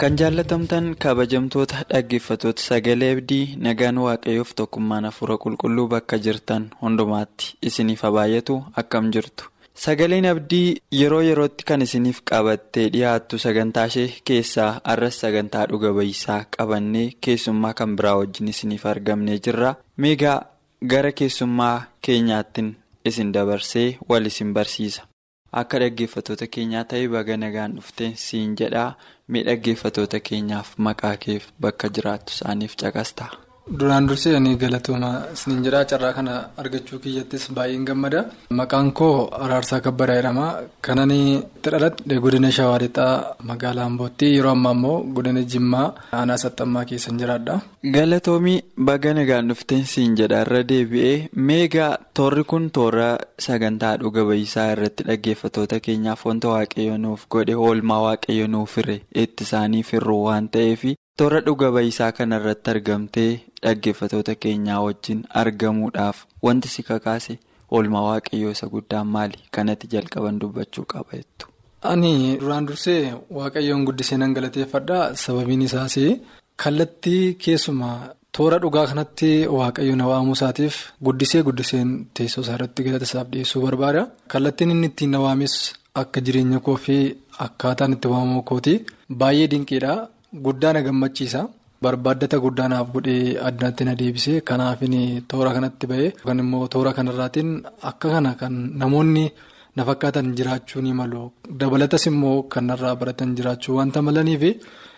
Kan jaallatamtan kabajamtoota dhaggeeffatoota sagalee abdii nagaan waaqayyoof tokkummaan hafuura qulqulluu bakka jirtan hundumaatti isiniif haa baay'atu akkam jirtu sagaleen abdii yeroo yerootti kan isiniif qabattee dhiyaattu sagantaa ishee keessaa arras sagantaa dhuga ba'iisaa qabannee keessummaa kan biraa wajjin isiniif argamnee jirra meegaa gara keessummaa keenyaattiin isin dabarsee wal isin barsiisa. Akka dhaggeeffatoota keenyaa ta'e baga nagaan dhufte siin jedhaa mee dhaggeeffatoota keenyaaf maqaa keef bakka jiraattu isaaniif caqasta. Duraan dursee ani galatooma isiniin jedhaa carraa kana argachuu kiyyattis baay'een gammada maqaan koo araarsaa kabbadaa jedhama kanan itti dhaladhe godina shawaa lixaa magaalaa ambootti yeroo ammaa immoo godina jimmaa aanaa saxxammaa keessan jiraadha. galatoomii baga nagaan dhufte siin jedha irra deebi'ee meegaa toorri kun toora sagantaa dhuga ba'iisaa irratti dhaggeeffatoota keenyaaf wanta waaqayyo nuuf godhe oolmaa waaqayyo nuuf hire itti isaanii firruu waan ta'eef. Toora dhuga ba'iisaa kana irratti argamtee dhaggeeffatoota keenyaa wajjin argamuudhaaf wanti si kakaase oolmaa waaqayyoo isa guddaan maali kanatti jalqaban dubbachuu qaba jettu. ani duraan dursee waaqayyoon guddisee nan galateeffadha sababiin isaas kallattii keessumaa toora dhugaa kanatti waaqayyo na waamuu isaatiif guddisee guddiseen teessoo isaa irratti galata isaaf dhiyeessuu barbaada kallattiin inni ittiin na waames akka jireenya koo fi akkaataan itti waamuu kooti baay'ee dinqiidha. Guddaa na gammachiisa barbaaddata guddaa naaf godhee addaatti na deebisee kanaafin toora kanatti ba'e yookaan immoo toora kanarraatiin akka kana kan namoonni na fakkaatan jiraachuu ni malu dabalatas immoo kan narraa baratan jiraachuu wanta malaniif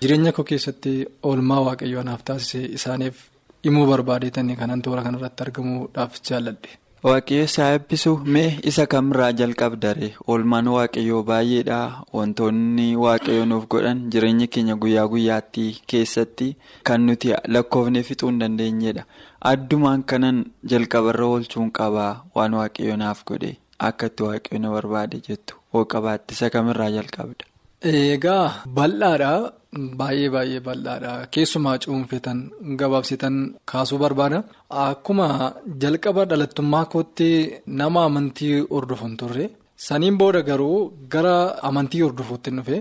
jireenya koo keessatti oolmaa waaqayyoo naaf taasise isaaniif himuu barbaadeetanii kanan toora kanarratti argamuudhaaf jaalladhe. Waaqayyo isaa eebbisu mee isa kamirraa jalqabdare? Oolmaan waaqayyoo baay'eedha. Wantoonni waaqayyo nuuf godhan jireenya keenya guyyaa guyyaatti keessatti kan nuti lakkoofnee fixuu hin dandeenyedha addumaan kanan jalqabarra oolchuun qabaa waan waaqayyo naaf godhe akka itti waaqayyo na barbaade jettu. Hoo qabaatti isa kamirraa jalqabda. Egaa bal'aadha baay'ee baay'ee bal'aadha keessumaa cuunfetan gabaabsitan kaasuu barbaada. Akkuma jalqaba dhalattummaa kootti nama amantii hordofuun turre. Saniin booda garuu gara amantii hordofuutti dhufe.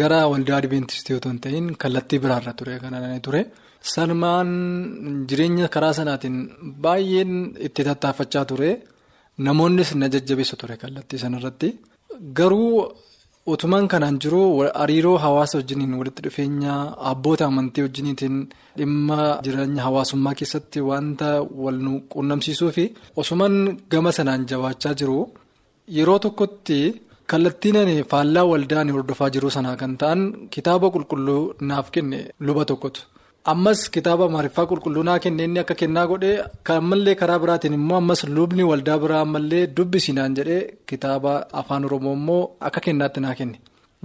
Gara waldaa adventistii otoo hin ta'in kallattii biraarra ture kan ture. Sanumaan jireenya karaa sanaatiin baay'een itti tattaafachaa ture. Namoonnis na jajjabeessu ture kallattii sanarratti garuu. Utumaan kanaan jiru hariiroo hawaasa wajjiniin walitti dhufeenya abboota amantii wajjiniitiin dhimma jireenya hawaasummaa keessatti wanta wal quunnamsiisuu fi osumaan gama sanaan jabaachaa jiru yeroo tokkotti kallattiin faallaa waldaan hordofaa jiru sanaa kan ta'an kitaaba qulqulluu naaf kenne luba tokkotu. Ammas kitaaba maariffaa qulqulluu naa kenne inni akka kennaa godhee ammallee karaa biraatiin immoo ammas lubni waldaa biraa ammallee dubbisinaan jedhee kitaaba afaan oromoo immoo akka kennaatti naa kenne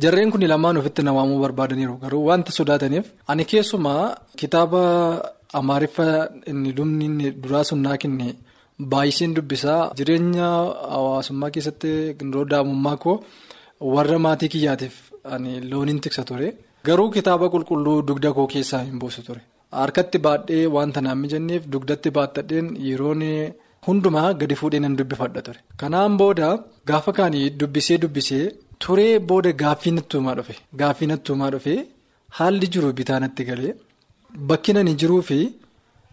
jarreen kun lamaan ofitti na waamuu barbaadaniiru garuu wanta sodaataniif ani keessumaa kitaaba amaariffaa inni lubni duraa sun naa kenne baay'iseen dubbisaa jireenya hawaasummaa keessatti daa'imummaa koo warra maatii kiyyaatiif looniin tiksa ture. Garuu kitaaba qulqulluu dugda koo keessaa hin buusu ture harkatti baadhee wanta naan mijanneef dugdatti baattadheen yeroon hundumaa gadi fuudhee nan dubbifadha ture. Kanaan booda gaafa kaanii dubbisee dubbisee turee booda gaaffii nattuumaa dhufe gaaffii nattuumaa dhufe haalli jiru bitaa natti galee bakki nani jiruu fi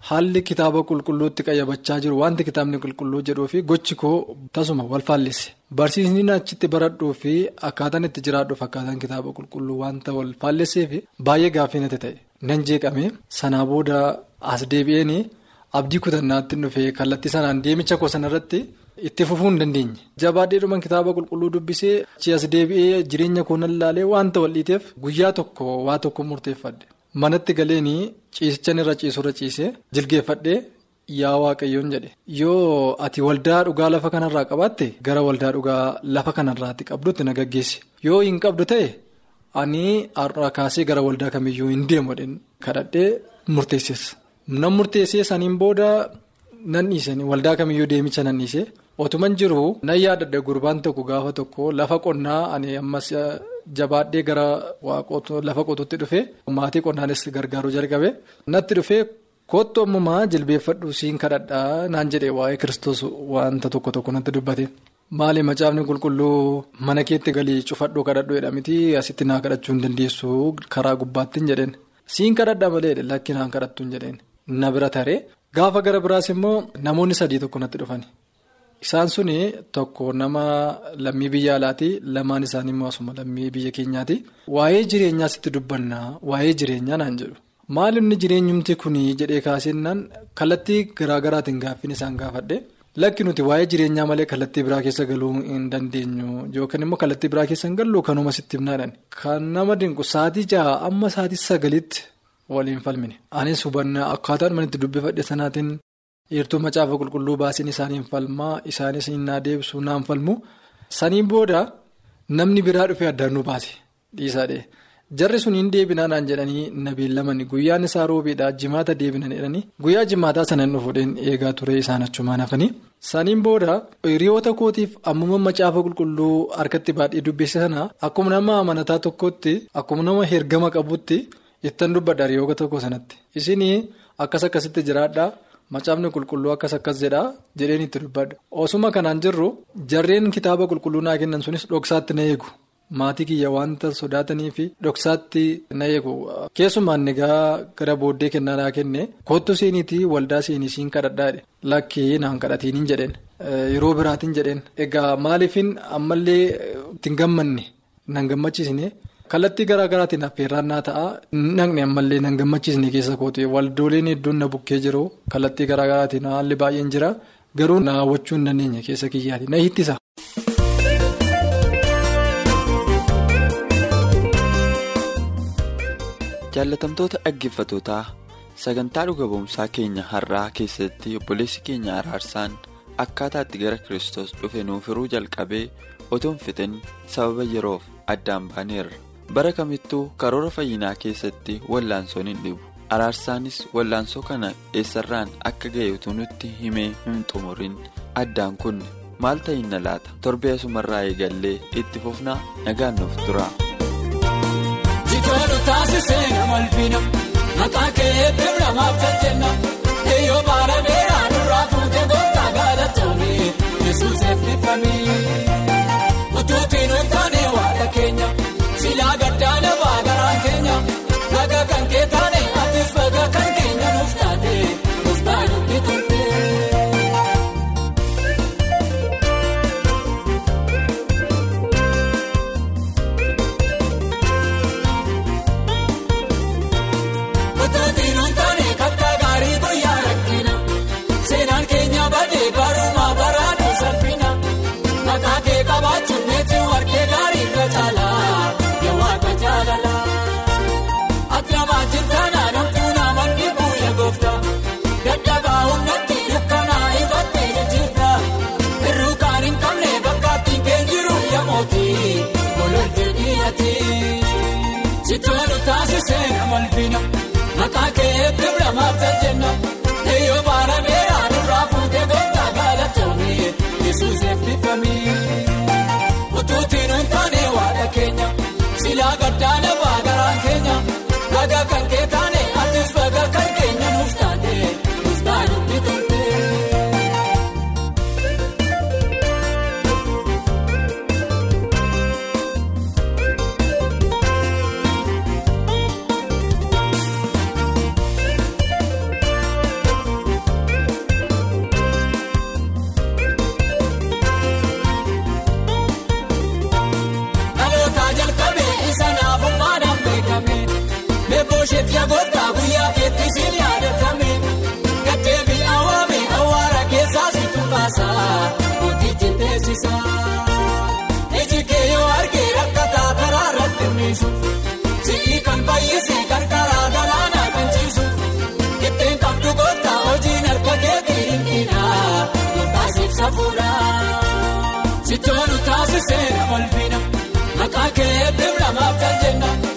haalli kitaaba qulqulluutti qayyabachaa jiru wanti kitaabni qulqulluu jedhuu fi gochi koo tasuma wal faallesse. Barsiisni achitti baradhuu fi akkaataan itti jiraadhuuf akkaataan kitaaba qulqulluu wanta wal faallessee fi baay'ee gaaffii natti ta'e nan jeeqame sanaa booda as deebi'een abdii kutannaatti dhufee kallattii sanaan deemicha koo sanarratti itti fufuu hin dandeenye. Jabaadheedhumaan kitaaba qulqulluu dubbisee as deebi'ee jireenya koo nan laalee wanta wal dhiiteef guyyaa tokko waa tokko murteeffadhe manatti galeenii ciisichan irra ciisurra ciisee jilgeeffadhee yaa waaqayyoon jedhe. Yoo ati waldaa dhugaa lafa kanarraa qabaatte gara waldaa dhugaa lafa kanarraatti qabdutti na gaggeessi. Yoo hin qabdu ta'e ani har'a kaasee gara waldaa kamiyyuu hin deemu kadhadhee murteesses nan murteessee saniin booda nan dhiisanii waldaa kamiyyuu deemicha nan dhiise. Otuman jiru nan yaadadha gurbaan tokko gaafa tokko lafa qonnaa ani ammas jabaadhee gara lafa qotuutti dhufe maatii qonnaanis gargaaruu jalqabe natti dhufe. Kottu ammumaa jilbeeffadhu siin kadhadhaa naan jedhee waa'ee kiristoos wanta tokko tokko natti dubbate. Maali macaafni qulqulluu mana keetti galii cufadhuu kadhadhu jedhamiti asitti naa kadhachuu hin dandeessu karaa gubbaatti hin jedheen. Siin kadhadhaa malee lakki naan kadhattu hin jedheen. Na bira taree gaafa gara biraas immoo namoonni sadii tokko natti dhufani. Isaan suni tokko nama lammii biyya alaati lamaan isaanii immoo asuma lammii biyya keenyaati. Waa'ee jireenyaa sitti dubbannaa waa'ee jireenyaa naan jedhu. Maal inni jireenyumti kunii jedhee kaasennaan kallattii garaa garaatiin gaaffiin isaan gaafadhe lakki nuti waa'ee jireenyaa malee kallattii biraa keessa galuu hin dandeenyu yookaan immoo kallattii biraa keessa hin gallu kanuma sitti himnaadhaan. Kan nama dinqu sa'aatii jaha amma sa'aatii sagalitti waliin falmine. Anis hubannaa akkaataan manitti dubbifadhe sanaatiin heertuu macaafa qulqulluu baasiin isaaniin falmaa isaanis naa deebisu naan falmu saniin booda namni biraa dhufee addaan nu baase dhiisaadhe. Jarri sun hin deebinaa naan jedhanii na beellamani guyyaan isaa roobiidha jimaata deebinan jedhanii guyyaa jimaataa sana hin dhufuudhaan eegaa ture isaan achumaan hafanii. Saniin booda hiriyoota kootiif ammuma macaafa qulqulluu harkatti baadhee dubbise sana akkuma nama amanataa tokkotti akkuma nama hergama qabutti ittan dubbadha hiriyoota tokko sanatti. Isin akkas akkasitti jiraadha macaafni qulqulluu akkas akkas jedha jedheen itti dubbadha. Osuma kanaan jirru jarreen kitaaba qulqulluu naa kennan sunis dhoksaatti na eegu. Maatii kiyya wanta sodaatanii fi dhoksaatti na eegu. Keessumaan egaa gara booddee kennaa naa kenne kottu seeniitii waldaa seenii siin kadhadhaadhe. Lakkii naan kadhatiin jedheen yeroo biraatiin jedheen. Egaa maaliifin ammallee ittiin gammanne? Nan gammachiisne kallattii garaa garaatiin affeerraan naa ta'a. Naqne ammallee nan gammachiisne keessa koote. Waldooleen hedduun na bukkee jiru. Kallattii garaa garaatiin haalli baay'een jira. Garuu na hawwachuu hin dandeenye keessa kiyyaati. Na hittisa. Jaalatamtoota dhaggeeffatootaa sagantaa dhuga ba'umsaa keenya har'aa keessatti obboleessi keenya araarsaan akkaataa itti gara Kiristoos dhufe nuuf hiruu jalqabee otoo hin fixin sababa yeroof addaan baaneerra bara kamittuu karoora fayyinaa keessatti wallaansoon hin dhibu. Araarsaanis wallaansoo kana eessarraan akka ga'e utuu nutti himee hin xumurin addaan kunne maal ta'inna laata torbee asumarraa eegallee itti fufnaa nagaan nuuf tura. Jitoolu taasisee namalfina maqaa kee birramaaf jajjenna eeyyoo baala beeraa nurraa fuutee gooftaa galatoomee yesuus eebbifamee utuutiin ultaanee waaqa birramaaf si tuqaasa mootichi teessisa. Iji kee yoo argee rakkataa karaa irratti miisu si'i kan fayyise qarqaraa galaanaa kan ciisu ittiin qabdu gooftaa hojiin harka kee safuudha. Sitoolu taasisee walfina maqaa keetti namaaf kan jenna.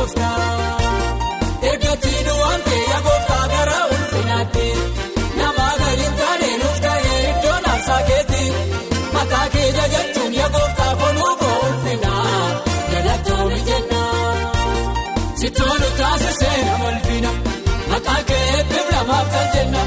Baaduu yaa gooftaa eeggatii du'aan ta'e yaa gooftaa gara ulfinaatti nama galiin taane nuuf ta'e iddoo naafsaa keetti maqaa kee jajachuun yaa gooftaa konuu koo ulfinaa galatoomii jenna. Sitoolu taasisee nama ulfina. Maqaa keetti namaaf kan jenna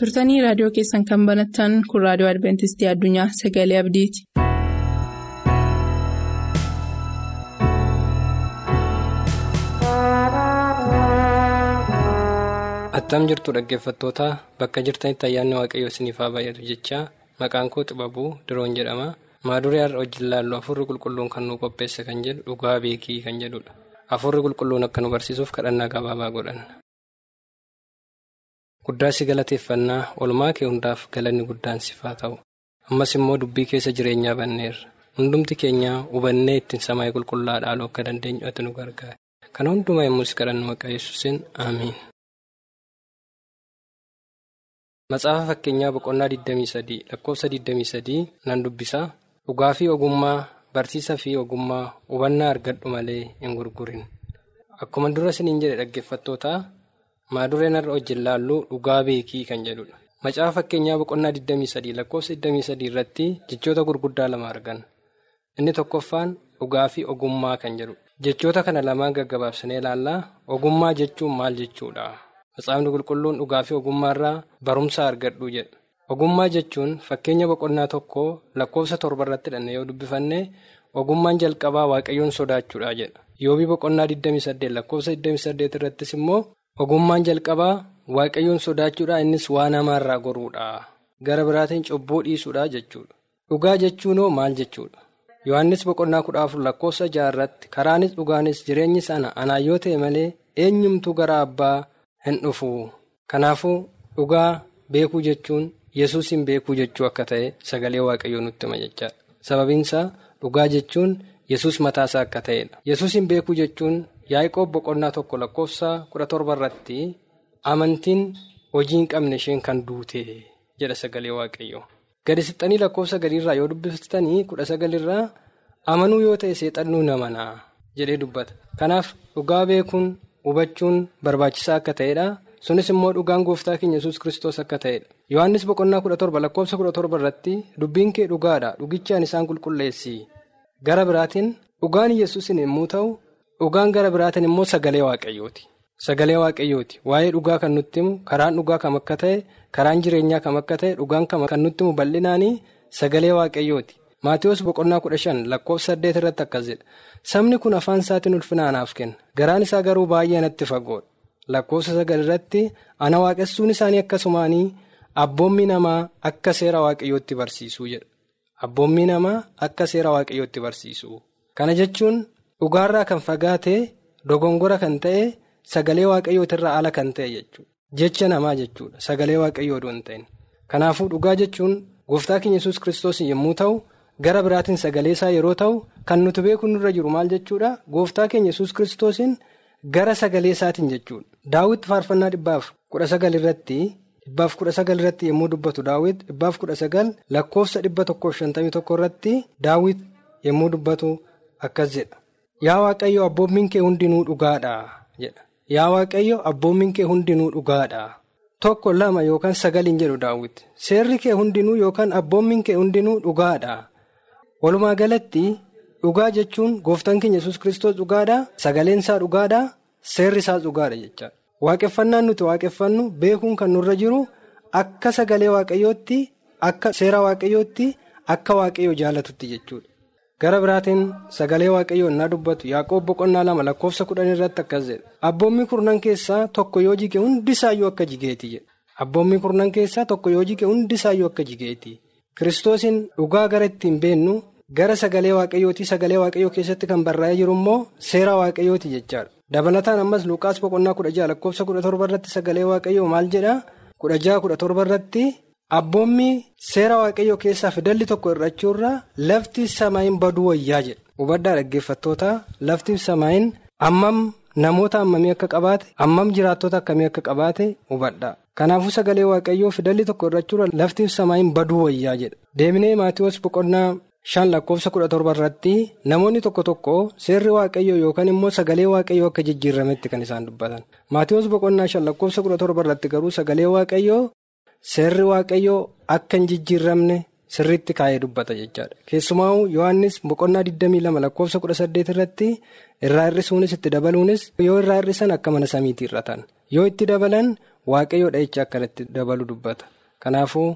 turtanii raadiyoo keessan kan banattan kun raadiyoo adventistii addunyaa sagalee abdiiti. Attam jirtu dhaggeeffattoota bakka jirtanitti ayyaanni waaqayyoo isiniif haa baay'atu jecha maqaan koo xibabuu diroon jedhama maaduree har'a wajjin laallu afurri qulqulluun kan nu qopheesse kan jedhu dhugaa beekii kan jedhudha. Afurri qulqulluun akka nu barsiisuuf kadhannaa gabaabaa godhanna. Guddaa si galateeffannaa olmaa kee hundaaf galanni guddaan siif haa ta'u. Ammas immoo dubbii keessa jireenyaa banneerra. Hundumti keenya hubannee ittiin samaayii qulqullaa dhaaluu akka dandeenyu ati nu gargaara. Kana hundumaa yommuu si kadhannu maqaa yesuusin aamiin. Matsaafa fakkeenyaa boqonnaa 23 lakkoofsa 23 nan dubbisaa dhugaa fi ogummaa barsiisa fi ogummaa hubannaa argadhu malee hin gurgurin akkuma dura isiniin jedhe dhaggeeffattoota maadureen har'a wajjin laallu dhugaa beekii kan jedhudha. Macaafa fakkeenyaa boqonnaa 23 lakkoofsa 23 irratti jechoota gurguddaa lama argan inni tokkoffaan dhugaa fi ogummaa kan jedhudha. Jechoota kana lamaan gaggabaabsinee ilaallaa ogummaa jechuun maal jechuudha? Matsaafni qulqulluun dhugaa fi ogummaa irraa barumsa argadhu jedha. Ogummaa jechuun fakkeenya boqonnaa tokko lakkoofsa torba irratti hidhanne yoo dubbifanne ogummaan jalqabaa waaqayyoon sodaachuudha jedha. Yoobii boqonnaa 28 lakkoofsa 28 irrattis immoo ogummaan jalqabaa waaqayyoon sodaachuudha innis waan hamaarraa goruudha. Gara biraatiin cubbuu dhiisuudha jechuudha. Dhugaa jechuunoo maal jechuudha? Yohaannis boqonnaa kudha afur lakkoofsa jaha irratti karaanis dhugaanis jireenyi sana anaan yoo ta'e malee eenyumtuu gara abbaa. hin dhufu kanaafuu dhugaa beekuu jechuun yesuusin beekuu jechuu akka ta'e sagalee waaqayyoo nutti hima jechaadha sababiinsaa dhugaa jechuun yesus mataasaa akka ta'edha yesuusin beekuu jechuun yaa'ikoob boqonnaa tokko lakkoofsa kudha torba irratti amantiin hojii hin qabne isheen kan duute jedha sagalee waaqayyoo. Gadi sixxanii lakkoofsa gadiirraa yoo dubbistanii kudha sagalirraa amanuu yoo ta'e seexannuu namanaa jedhee dubbata. Kanaaf dhugaa beekuun. hubachuun barbaachisaa akka ta'edha sunis immoo dhugaan gooftaa keenya yesus kristos akka ta'edha yohannis boqonnaa kudha torba lakkoofsa kudha torba irratti dubbiin kee dhugaadha. Dhugichaan isaan qulqulleessi. Gara biraatiin dhugaan yesusin yommuu ta'u dhugaan gara biraatiin immoo sagalee waaqayyooti. Sagalee waaqayyooti. Waa'ee dhugaa kan nutti himu karaan dhugaa kam akka ta'e karaan jireenyaa kam akka ta'e dhugaan kan nutti himu bal'inaanii sagalee waaqayyooti. Maatiyoos boqonnaa kudha shan lakkoofsa saddeet irratti akkas jedha. Sabni kun afaan isaatiin ulfina anaaf kenna. Garaan isaa garuu baay'ee natti fagoodha lakkoofsa sagal irratti ana waaqessuun isaanii akkasumaanii abboommi namaa akka seera waaqayyootti barsiisuu jedha. Abboommi namaa akka seera waaqayyootti barsiisuu. Kana jechuun dhugaarraa kan fagaate dogongora kan ta'e sagalee waaqayyootirraa ala kan ta'e jechuudha. Jecha namaa jechuudha sagalee waaqayyoo odoo hin ta'in. Kanaafuu dhugaa jechuun gooftaa keenya yesus kiristoos yommuu ta'u. gara biraatiin sagalee isaa yeroo ta'u kan nuti beeku nurra jiru maal jechuudha? Gooftaa keenya yesus kiristoosiin gara sagalee isaatiin jechuudha. Daawwitti faarfannaa dhibbaaf kudha sagal irratti dhibbaaf kudha sagal irratti yommuu dubbatu daawwit dhibbaaf kudha sagal lakkoofsa dhibba tokkoof shantamii tokko irratti daawwit yommuu dubbatu akkas jedha. Yaa waaqayyo abboommiin kee hundinuu dhugaadha jedha. Yaa waaqayyo abboommiin kee hundinuu dhugaadha. tokko lama yookaan sagaliin jedhu daawwiti seerri kee hundinuu yookaan abboommiin kee hundinuu dhugaadha. Walumaa galatti dhugaa jechuun gooftaan keenya yesus kiristoos dhugaadhaa sagaleen isaa dhugaadhaa seerri isaas dhugaadha jechaadha. Waaqeffannaan nuti waaqeffannu beekuun kan nurra jiru akka sagalee waaqayyootti akka seera waaqayyootti akka waaqayyoo jaalatutti jechuudha. Gara biraatiin sagalee waaqayyoo innaa dubbatu yaaqoob boqonnaa lama lakkoofsa kudhan irratti akkas jedha. Abboommi kurnan keessaa tokko yoo jige hundisaayyuu akka jigeeti jedha. Abboommi kurnan keessaa tokko yoo jige hundisaayyuu akka jigeeti. Kiristoosiin dhugaa gara ittiin beennu gara sagalee waaqayyooti sagalee waaqayyoo keessatti kan barraa'ee jiru immoo seera waaqayyooti jechaadha. Dabalataan ammas Luqaas boqonnaa kudha jaha lakkoofsa kudha torba irratti sagalee waaqayyoo maal jedhaa? Kudha jaha kudha torba irratti abboommi seera waaqayyoo keessaa fidalli tokko hir'achuurraa lafti samaayin baduu wayyaa jedha. Hubaddaa dhaggeeffattoota lafti samaayin ammam namoota hammamii akka qabaate ammam jiraattota akkamii akka qabaate hubadhaa. Kanaafuu sagalee waaqayyoo fidalli tokko hir'achuurraa lafti samaayin baduu wayyaa jedha. Deemnee Maatiyoos boqonnaa. Shan lakkoofsa kudha torba irratti namoonni tokko tokko seerri waaqayyoo yookaan immoo sagalee waaqayyoo akka jijjiirametti kan isaan dubbatan. Maatiyoos boqonnaa shan lakkoofsa kudha torba irratti garuu sagalee waaqayyoo seerri waaqayyoo akka hin jijjiiramne sirriitti kaa'ee dubbata jechaadha. Keessumaa Yohaannis boqonnaa 22 lakkoofsa kudha saddeet irratti irraa hir'isuunis itti dabaluunis yoo irraa hir'isan akka mana samiitii hir'atan yoo itti dabalan waaqayyoodha jecha akkanatti dabalu dubbata. Kanaafuu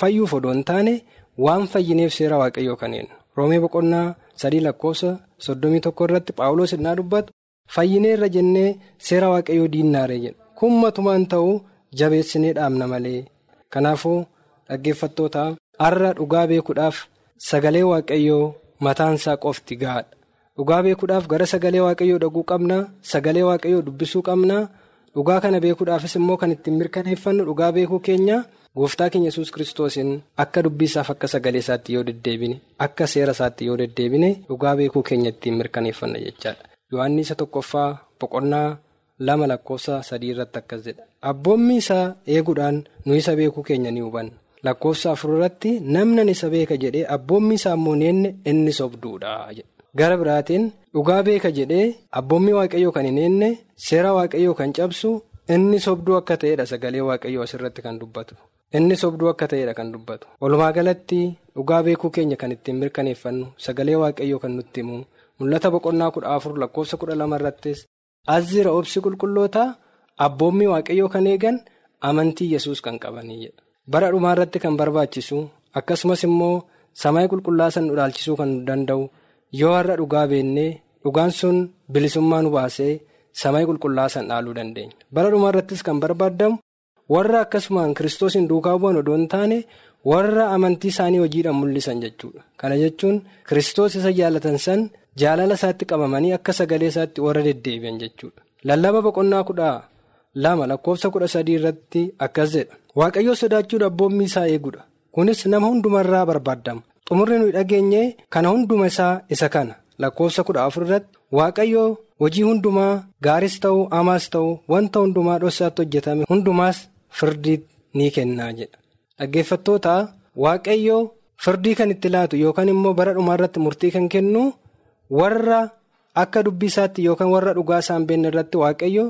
fayyuuf odoo hin taane. Waan fayyineef seera waaqayyoo kanneen. Roomee boqonnaa sadii lakkoofsa soddomii tokko irratti paawuloos innaa dubbatu fayyinee irra jennee seera waaqayyoo diinnaaree jedha kun matumaan ta'uu jabeessinee dhaabna malee. Kanaafuu dhaggeeffattoota har'a dhugaa beekuudhaaf sagalee waaqayyoo mataansaa qofti gahaadha dhugaa beekuudhaaf gara sagalee waaqayyoo dhaquu qabna sagalee waaqayyoo dubbisuu qabna. Dhugaa kana beekuudhaafis immoo kan ittiin mirkaneeffannu dhugaa beekuu keenya. Gooftaa keenya yesus kiristoosiin akka dubbisaaf akka sagalee isaatti yoo deddeebine akka seera isaatti yoo deddeebine dhugaa beekuu keenya ittiin mirkaneeffanna jechaadha. Yohaannis tokkoffaa boqonnaa lama lakkoofsa sadii irratti akkas jedha. Abboommi isaa eeguudhaan nu isa beekuu keenya ni hubanna. Lakkoofsa afur irratti namni isa beeka jedhee abboommi isaa immoo neenne inni sobduudha. Gara biraatiin dhugaa beeka jedhee abboommi waaqayyoo kan hin eenne seera waaqayyoo kan cabsu inni sobduu akka ta'edha sagalee waaqayyoo asirratti kan dubbatu. Inni sobduu akka ta'edha kan dubbatu. Walumaa galatti dhugaa beekuu keenya kan ittiin mirkaneeffannu sagalee waaqayyoo kan nutti himu mul'ata boqonnaa kudha afur lakkoofsa kudha lama irrattis as jira obsi qulqullootaa abboommi waaqayyoo kan eegan amantii yesus kan qabanii. Bara dhumaa irratti kan barbaachisu akkasumas immoo samii qulqullaasan nu dhaalchisuu kan danda'u yoo har'a dhugaa beennee dhugaan sun bilisummaa nu baasee samii qulqullaasan dhaaluu dandeenya. Bara dhumaa irrattis kan barbaadamu. Warra akkasumaan kiristoosiin duukaa bu'an odoo hin taane warra amantii isaanii hojiidhaan mul'isan jechuudha. Kana jechuun kiristoos isa jaalatan san jaalala isaatti qabamanii akka sagalee isaatti warra deddeebi'an jechuudha. Lallaba boqonnaa kudha lama lakkoofsa kudha sadii irratti akkas jedha. Waaqayyoo sodaachuudha abboommi isaa eeguudha. Kunis nama hundumarraa barbaadama xumurri nuyi dhageenye kana hunduma isaa isa kana. Lakkoofsa kudha afur irratti waaqayyoo hojii hundumaa gaaris ta'uu amaas ta'uu wanta hundumaa dhoksaatti hojjetame hundumaas. Firdii ni kennaa jedha dhaggeeffattoota waaqayyoo firdii kan itti laatu yookaan immoo bara dhumaa irratti murtii kan kennu warra akka dubbii isaatti yookaan warra dhugaa isaan beekne irratti waaqayyoo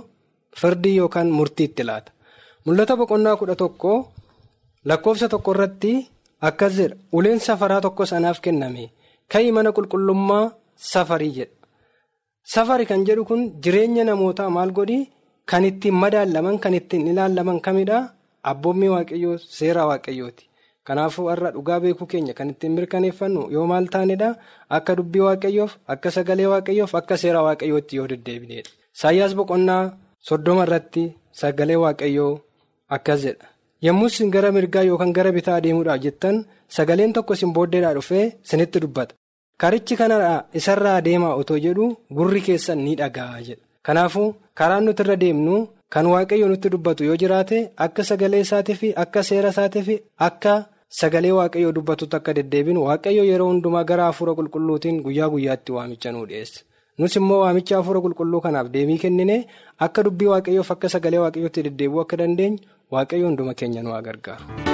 firdii yookaan murtii itti laata. Mul'ata boqonnaa kudha tokko lakkoofsa tokko irratti akkas jedha uleen safaraa tokko sanaaf kenname ka'ii mana qulqullummaa safarii jedha. Safari kan jedhu kun jireenya namootaa maal godhi? Kan ittiin madaalaman kan ittiin ilaalaman kamidha abboommii waaqayyoo seera waaqayyooti. Kanaafuu har'a dhugaa beekuu keenya kan ittiin mirkaneeffannu yoo maal taanedha akka dubbii waaqayyoof akka sagalee waaqayyoof akka seera waaqayyootti yoo deddeebineedha. Saayyaas boqonnaa soddoma irratti sagalee waaqayyoo akkas jedha. Yommuu isin gara mirgaa yookaan gara bitaa adeemuudhaaf jettan sagaleen tokko isin booddeedhaa dhufee isinitti dubbata. Karichi kanadhaa isarraa adeemaa otoo jedhu gurri keessan ni dhaga'a jedha. Kanaafuu karaan nuti irra deemnu kan waaqayyo nutti dubbatu yoo jiraate akka sagalee isaatii fi akka seera isaatii fi akka sagalee waaqayyoo dubbatutti akka deddeebinu waaqayyo yeroo hundumaa gara hafuura qulqulluutiin guyyaa guyyaatti waamicha nuu dhiyeessa. Nus immoo waamicha hafuura qulqulluu kanaaf deemii kennine akka dubbii waaqayyoof akka sagalee waaqayyootti deddeebi'uu akka dandeenyu waaqayyo hunduma keenya nu gargaaru.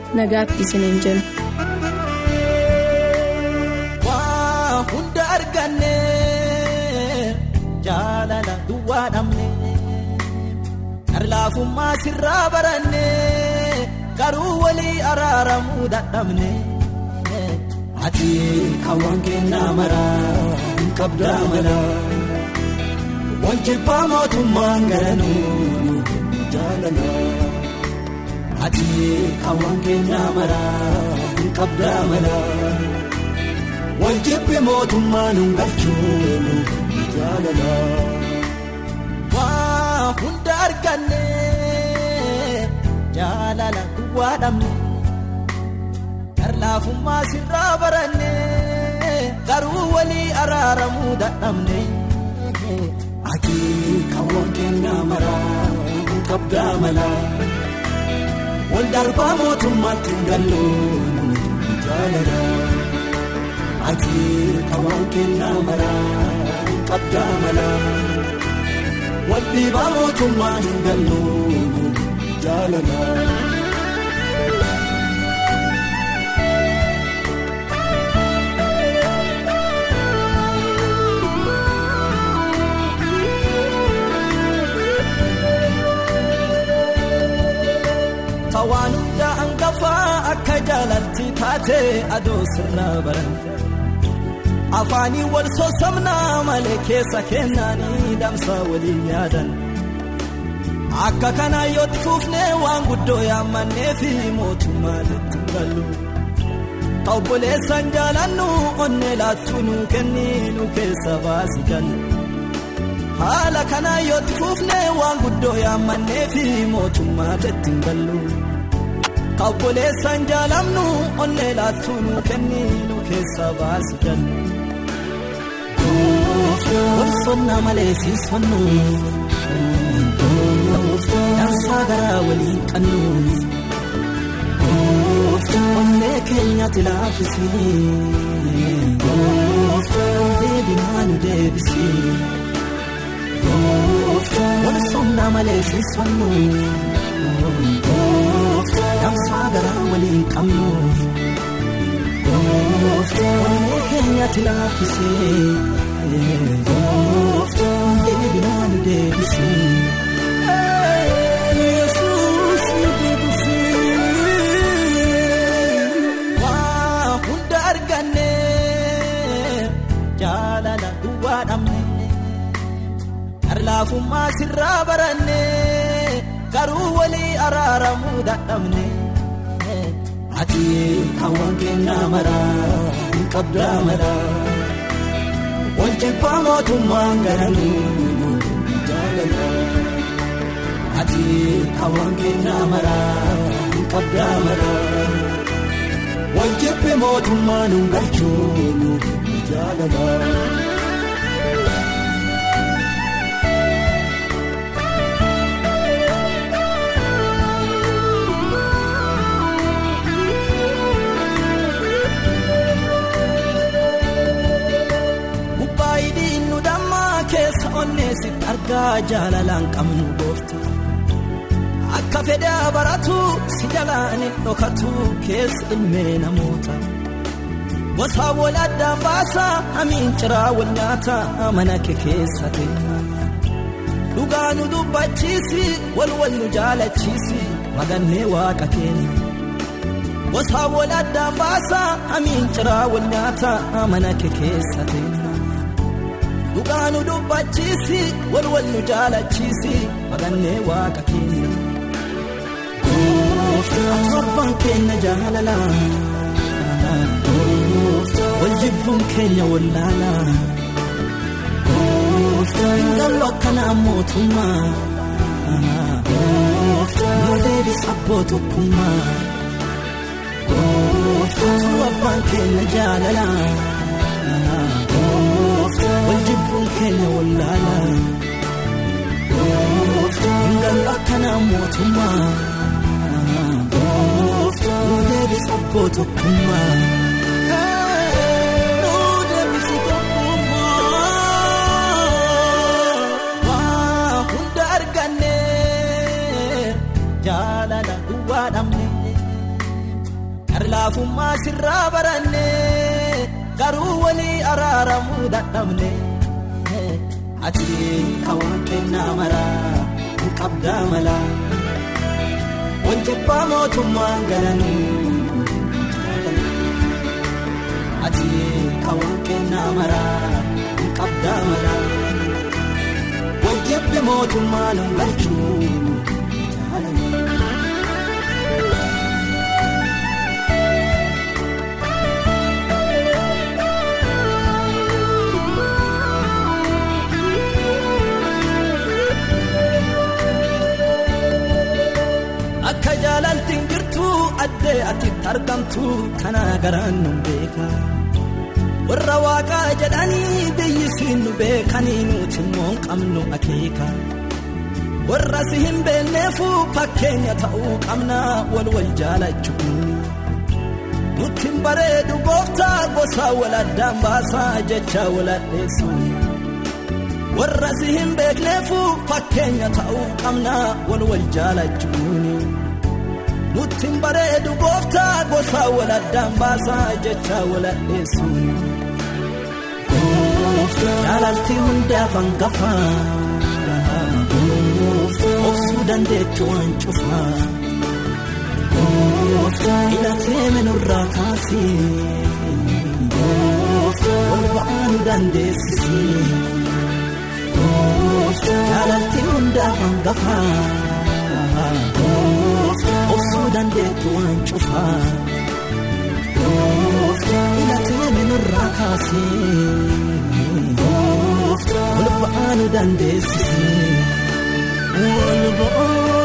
nagaatti isiniin jenna. Waa hunda arganne jaalala duwwaa dhabne harlaafummaa sirraa baranne garuu walii araaramuu dadhabne ati kaawwan kennaa maraa hin qabdaa malaa wal jibbaa mootummaan garanuu jaalala. Ati kaawwan kennaa maraa hin qabdaa malaa wal jibbi mootummaan hin galchuun jaalala. Waa hunda arganne jaalala duwwaa dhabne harlaafummaa sirraa baranne garuu walii araaramuu dadhabne ati kaawwan kennaa maraa hin qabdaa malaa. Wal darbaa mootummaatti hin galluun jaalala ati kaawwan kennaa maraa qabdaa malaa wal dhiibaa mootummaatti hin galluun jaalala. Tawaan hunda hangafaa akka jaalatti taatee adoo sirraa baran. Afaanii wal soosamnaa malee keessa kennaanii damsaa waliin yaadan. Akka kanaa yoo fuufnee waan guddoo yaammannee fi mootummaa jechuun gallu. Obboleessaan jaalannu onnee laattuu nu kenniinu keessa baasi jalli. Haala kanaa yoo fuufnee waan guddoo yaammannee fi mootummaa jechuun gallu. Obboleessaan jaalamnu onnee laattuu nu kenniinu keessa baasi jalli. Walsonna malee siisonnu dansaa garaa waliin qannu onnee keenyatti laaffisii deebinaa nu deebisii walsonna malee siisonnu dansaa garaa waliin qabnu onnee keenyatti laaffisii. Deebinaa nu deebisee. Jaalala duwwaa dhabne harlaafummaa sirraa baranne garuu walii araaramuu dadhabne. Ati kaawwan kennaa maraa hin qabdaa maraa. wal jibbaa mootummaan garanuu jaalala ati kaawwan kennaa maraa hin qabdaa maraa wal jibbi mootummaan hin galchuun jaalala. Onneesitti argaa jaalalaan qabnu goofta akka fedhaa baratu si jalaan dhokatu keessa ilmee namoota. Gosaa wal addaan baasaa hamiin ciraa wal nyaata mana kee keessa teenya dhugaa nu dubbachiisi wal wal nu jaalachiisi magannee waaqa keenya. Gosaa wal addaan baasaa hamiin ciraa wal nyaata mana kee keessa teenya. Dhugaa nu dubbachiisi wal wal nu jaalachiisi magannee waaqa keenya. Abbaan keenya jaalala. Wal jibbuun keenya wallaala. Gallo akkanaa mootummaa. Yoo deebisa abbootu kummaa. Abbaan keenya jaalala keenya wallaala hingallu akkanaa mootummaa nu deebisi obboo tokkummaa. Nu deebisi tokkummaa hunda arganne jaalala duwwaa dhabne. Laafummaa sirraa baranne garuu walii araaramuu dadhabne ati kawwan kennaa maraa hin qabdaa malaa wal jibbaa mootummaan galanuu ati kawwan kennaa maraa hin qabdaa malaa wal jibbi mootummaan hin galchuu. Addee atitti argamtu kana garaan nu beeka. Warra waaqaa jedhanii biyyi siin nu beekanii nuti immoo qabnu akeeka. Warra si hin beekneefu fakkeenya ta'uu qabna wal wal jaalachuun. Nuti hin bareedu gooftaa gosa wal addaan baasaa jecha wal addeessuun. Warra si hin beekneefu fakkeenya ta'uu qabna wal wal jaalachuun. Nuti hin bareedu gooftaa gosa wal addaan baasaa jecha wal addeessuun. Jaalalti hundaaf hangafa. Obsuu dandeettu waan cufaa. Hidhatee minurraa kaasee. Wal ba'aa nu dandeessisee. Jaalalti hundaaf hangafa. Obsuu dandeettu waan cufaa. Hidhatee minurraa kaasee. Wal ba'aa nu ba'aa.